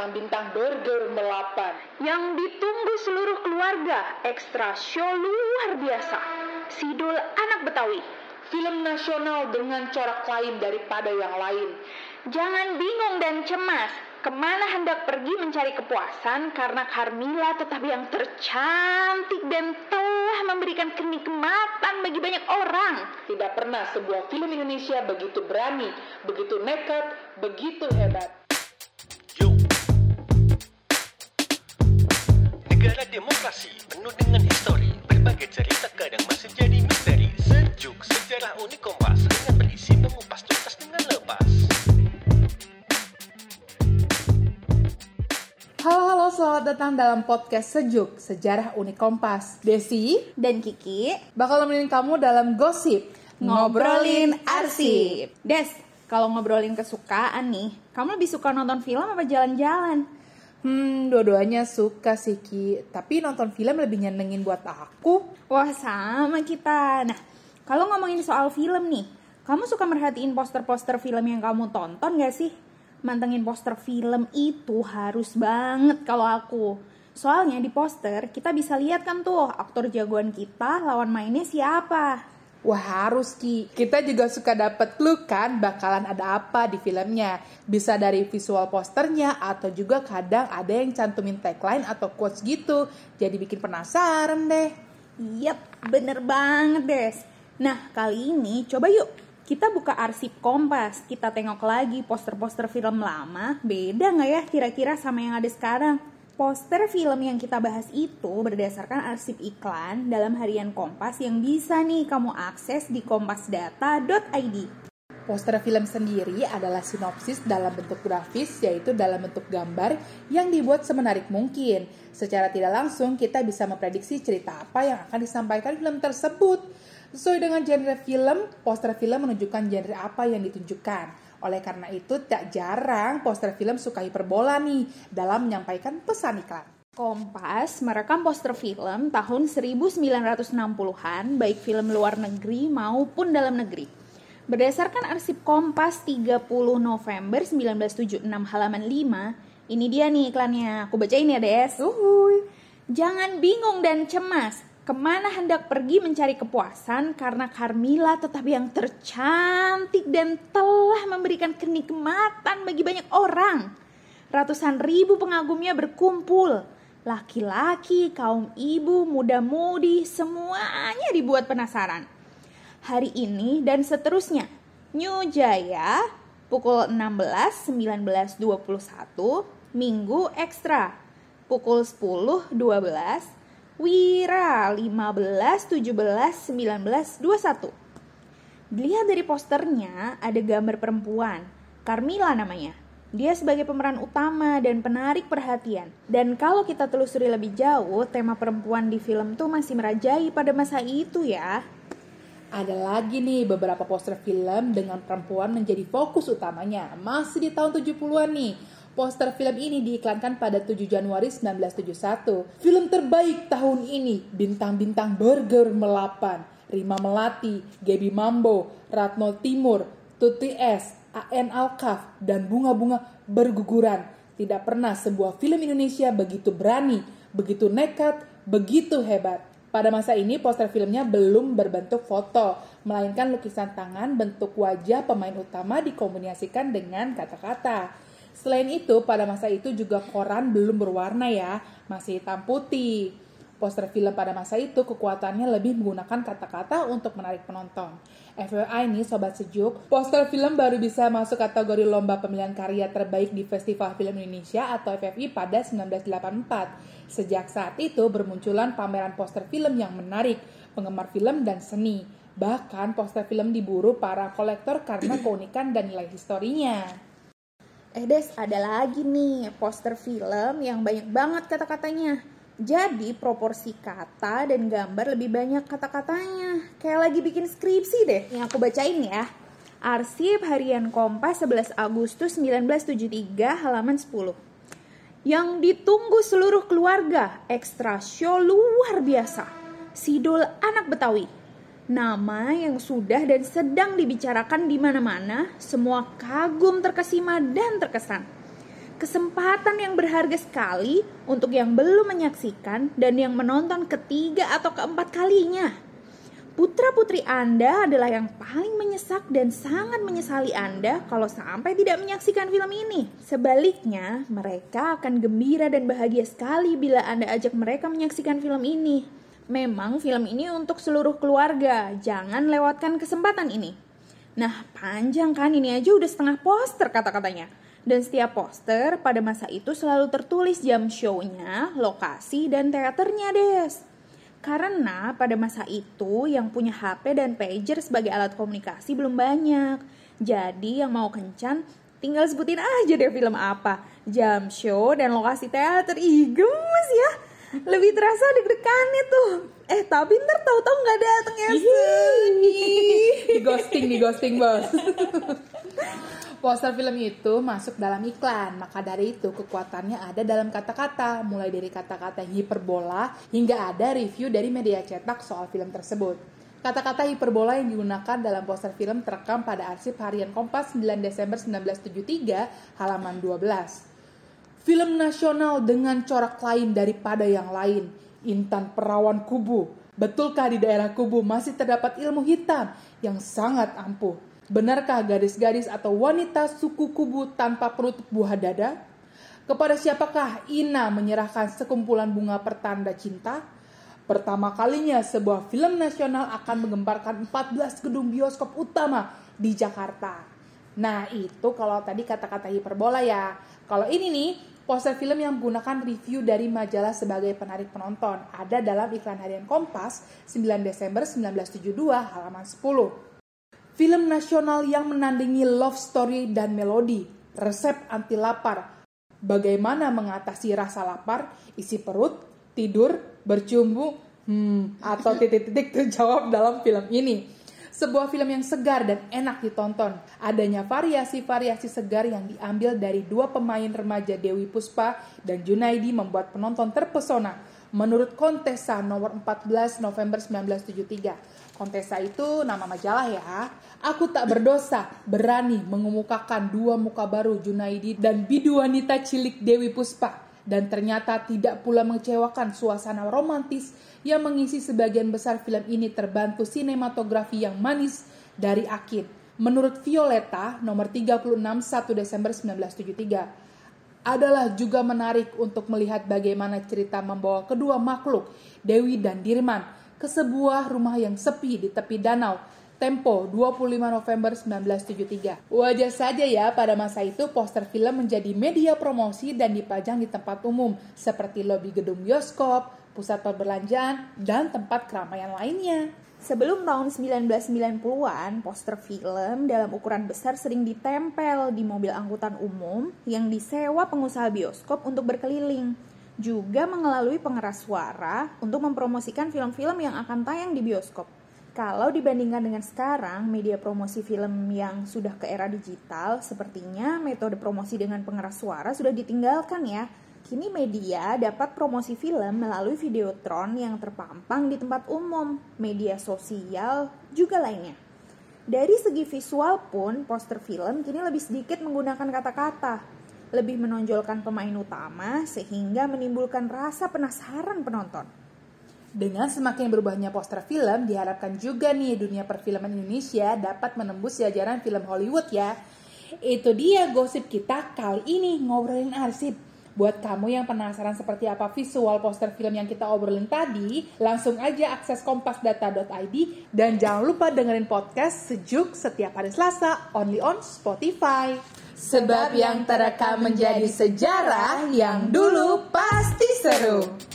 bintang-bintang burger melapan. Yang ditunggu seluruh keluarga, ekstra show luar biasa. Sidul anak Betawi. Film nasional dengan corak lain daripada yang lain. Jangan bingung dan cemas. Ke mana hendak pergi mencari kepuasan karena Carmila tetap yang tercantik dan telah memberikan kenikmatan bagi banyak orang. Tidak pernah sebuah film Indonesia begitu berani, begitu nekat, begitu hebat. Negara demokrasi penuh dengan histori Berbagai cerita kadang masih jadi misteri Sejuk sejarah unik kompas Dengan berisi mengupas tuntas dengan lepas Halo halo, selamat datang dalam podcast Sejuk Sejarah Unik Kompas. Desi Dan Kiki bakal nemenin kamu dalam gosip ngobrolin arsip. Des, kalau ngobrolin kesukaan nih, kamu lebih suka nonton film apa jalan-jalan? Hmm, dua-duanya suka sih Ki, tapi nonton film lebih nyenengin buat aku. Wah sama kita. Nah, kalau ngomongin soal film nih, kamu suka merhatiin poster-poster film yang kamu tonton gak sih? Mantengin poster film itu harus banget kalau aku. Soalnya di poster kita bisa lihat kan tuh aktor jagoan kita lawan mainnya siapa. Wah harus Ki, kita juga suka dapet clue kan bakalan ada apa di filmnya. Bisa dari visual posternya atau juga kadang ada yang cantumin tagline atau quotes gitu. Jadi bikin penasaran deh. Yap, bener banget Des. Nah, kali ini coba yuk kita buka arsip Kompas. Kita tengok lagi poster-poster film lama. Beda nggak ya kira-kira sama yang ada sekarang? Poster film yang kita bahas itu berdasarkan arsip iklan dalam harian Kompas yang bisa nih kamu akses di kompasdata.id. Poster film sendiri adalah sinopsis dalam bentuk grafis, yaitu dalam bentuk gambar yang dibuat semenarik mungkin. Secara tidak langsung, kita bisa memprediksi cerita apa yang akan disampaikan film tersebut. Sesuai dengan genre film, poster film menunjukkan genre apa yang ditunjukkan. Oleh karena itu, tak jarang poster film suka hiperbola nih dalam menyampaikan pesan iklan. Kompas merekam poster film tahun 1960-an, baik film luar negeri maupun dalam negeri. Berdasarkan arsip Kompas 30 November 1976 halaman 5, ini dia nih iklannya. Aku bacain ya, Des. Uhuy. Jangan bingung dan cemas. Ke mana hendak pergi mencari kepuasan karena Carmila tetap yang tercantik dan telah memberikan kenikmatan bagi banyak orang. Ratusan ribu pengagumnya berkumpul. Laki-laki, kaum ibu, muda-mudi, semuanya dibuat penasaran. Hari ini dan seterusnya. New Jaya, pukul 16, 19, 21, Minggu Ekstra, pukul 10, 12, Wira 15, 17, 19, 21. Dilihat dari posternya ada gambar perempuan, Carmila namanya. Dia sebagai pemeran utama dan penarik perhatian. Dan kalau kita telusuri lebih jauh, tema perempuan di film tuh masih merajai pada masa itu ya. Ada lagi nih beberapa poster film dengan perempuan menjadi fokus utamanya. Masih di tahun 70-an nih. Poster film ini diiklankan pada 7 Januari 1971. Film terbaik tahun ini, bintang-bintang burger melapan. Rima Melati, Gaby Mambo, Ratno Timur, Tuti S, AN Alkaf, dan bunga-bunga berguguran. Tidak pernah sebuah film Indonesia begitu berani, begitu nekat, begitu hebat. Pada masa ini poster filmnya belum berbentuk foto, melainkan lukisan tangan bentuk wajah pemain utama dikombinasikan dengan kata-kata. Selain itu, pada masa itu juga koran belum berwarna ya, masih hitam putih. Poster film pada masa itu kekuatannya lebih menggunakan kata-kata untuk menarik penonton. FYI nih Sobat Sejuk, poster film baru bisa masuk kategori lomba pemilihan karya terbaik di Festival Film Indonesia atau FFI pada 1984. Sejak saat itu bermunculan pameran poster film yang menarik, penggemar film dan seni. Bahkan poster film diburu para kolektor karena keunikan dan nilai historinya. Eh Des, ada lagi nih poster film yang banyak banget kata-katanya. Jadi proporsi kata dan gambar lebih banyak kata-katanya. Kayak lagi bikin skripsi deh. Yang aku bacain ya. Arsip Harian Kompas 11 Agustus 1973 halaman 10. Yang ditunggu seluruh keluarga, ekstra show luar biasa. Sidul anak Betawi, Nama yang sudah dan sedang dibicarakan di mana-mana, semua kagum terkesima dan terkesan. Kesempatan yang berharga sekali untuk yang belum menyaksikan dan yang menonton ketiga atau keempat kalinya. Putra-putri Anda adalah yang paling menyesak dan sangat menyesali Anda kalau sampai tidak menyaksikan film ini. Sebaliknya, mereka akan gembira dan bahagia sekali bila Anda ajak mereka menyaksikan film ini. Memang film ini untuk seluruh keluarga, jangan lewatkan kesempatan ini. Nah, panjang kan ini aja udah setengah poster kata-katanya. Dan setiap poster pada masa itu selalu tertulis jam show-nya, lokasi, dan teaternya, Des. Karena pada masa itu yang punya HP dan pager sebagai alat komunikasi belum banyak. Jadi yang mau kencan tinggal sebutin aja deh film apa. Jam show dan lokasi teater. Ih gemes ya. Lebih terasa deg-degan itu. Eh tapi ntar tahu-tahu nggak datang ya. di ghosting, di ghosting bos. Poster film itu masuk dalam iklan, maka dari itu kekuatannya ada dalam kata-kata, mulai dari kata-kata hiperbola hingga ada review dari media cetak soal film tersebut. Kata-kata hiperbola yang digunakan dalam poster film terekam pada arsip harian Kompas 9 Desember 1973 halaman 12. Film nasional dengan corak lain daripada yang lain, Intan Perawan Kubu. Betulkah di daerah Kubu masih terdapat ilmu hitam yang sangat ampuh? Benarkah gadis-gadis atau wanita suku kubu tanpa penutup buah dada? Kepada siapakah Ina menyerahkan sekumpulan bunga pertanda cinta? Pertama kalinya sebuah film nasional akan menggemparkan 14 gedung bioskop utama di Jakarta. Nah itu kalau tadi kata-kata hiperbola ya. Kalau ini nih, poster film yang menggunakan review dari majalah sebagai penarik penonton ada dalam iklan harian Kompas 9 Desember 1972 halaman 10. Film nasional yang menandingi love story dan melodi, resep anti lapar, bagaimana mengatasi rasa lapar, isi perut, tidur, bercumbu, hmm, atau titik-titik terjawab dalam film ini. Sebuah film yang segar dan enak ditonton. Adanya variasi-variasi segar yang diambil dari dua pemain remaja Dewi Puspa dan Junaidi membuat penonton terpesona. Menurut Kontesa nomor 14 November 1973. Kontesa itu nama majalah ya. Aku tak berdosa, berani mengemukakan dua muka baru Junaidi dan bidu wanita cilik Dewi Puspa. Dan ternyata tidak pula mengecewakan suasana romantis yang mengisi sebagian besar film ini terbantu sinematografi yang manis dari Akin. Menurut Violeta, nomor 36 1 Desember 1973, adalah juga menarik untuk melihat bagaimana cerita membawa kedua makhluk, Dewi dan Dirman, ke sebuah rumah yang sepi di tepi danau. Tempo 25 November 1973. Wajar saja ya pada masa itu poster film menjadi media promosi dan dipajang di tempat umum seperti lobi gedung bioskop, pusat perbelanjaan, dan tempat keramaian lainnya. Sebelum tahun 1990-an, poster film dalam ukuran besar sering ditempel di mobil angkutan umum yang disewa pengusaha bioskop untuk berkeliling juga melalui pengeras suara untuk mempromosikan film-film yang akan tayang di bioskop. Kalau dibandingkan dengan sekarang, media promosi film yang sudah ke era digital, sepertinya metode promosi dengan pengeras suara sudah ditinggalkan ya. Kini media dapat promosi film melalui videotron yang terpampang di tempat umum, media sosial, juga lainnya. Dari segi visual pun, poster film kini lebih sedikit menggunakan kata-kata, lebih menonjolkan pemain utama sehingga menimbulkan rasa penasaran penonton. Dengan semakin berubahnya poster film, diharapkan juga nih dunia perfilman Indonesia dapat menembus jajaran film Hollywood ya. Itu dia gosip kita kali ini ngobrolin arsip. Buat kamu yang penasaran seperti apa visual poster film yang kita obrolin tadi, langsung aja akses kompasdata.id dan jangan lupa dengerin podcast Sejuk setiap hari Selasa only on Spotify. Sebab yang terekam menjadi sejarah yang dulu pasti seru.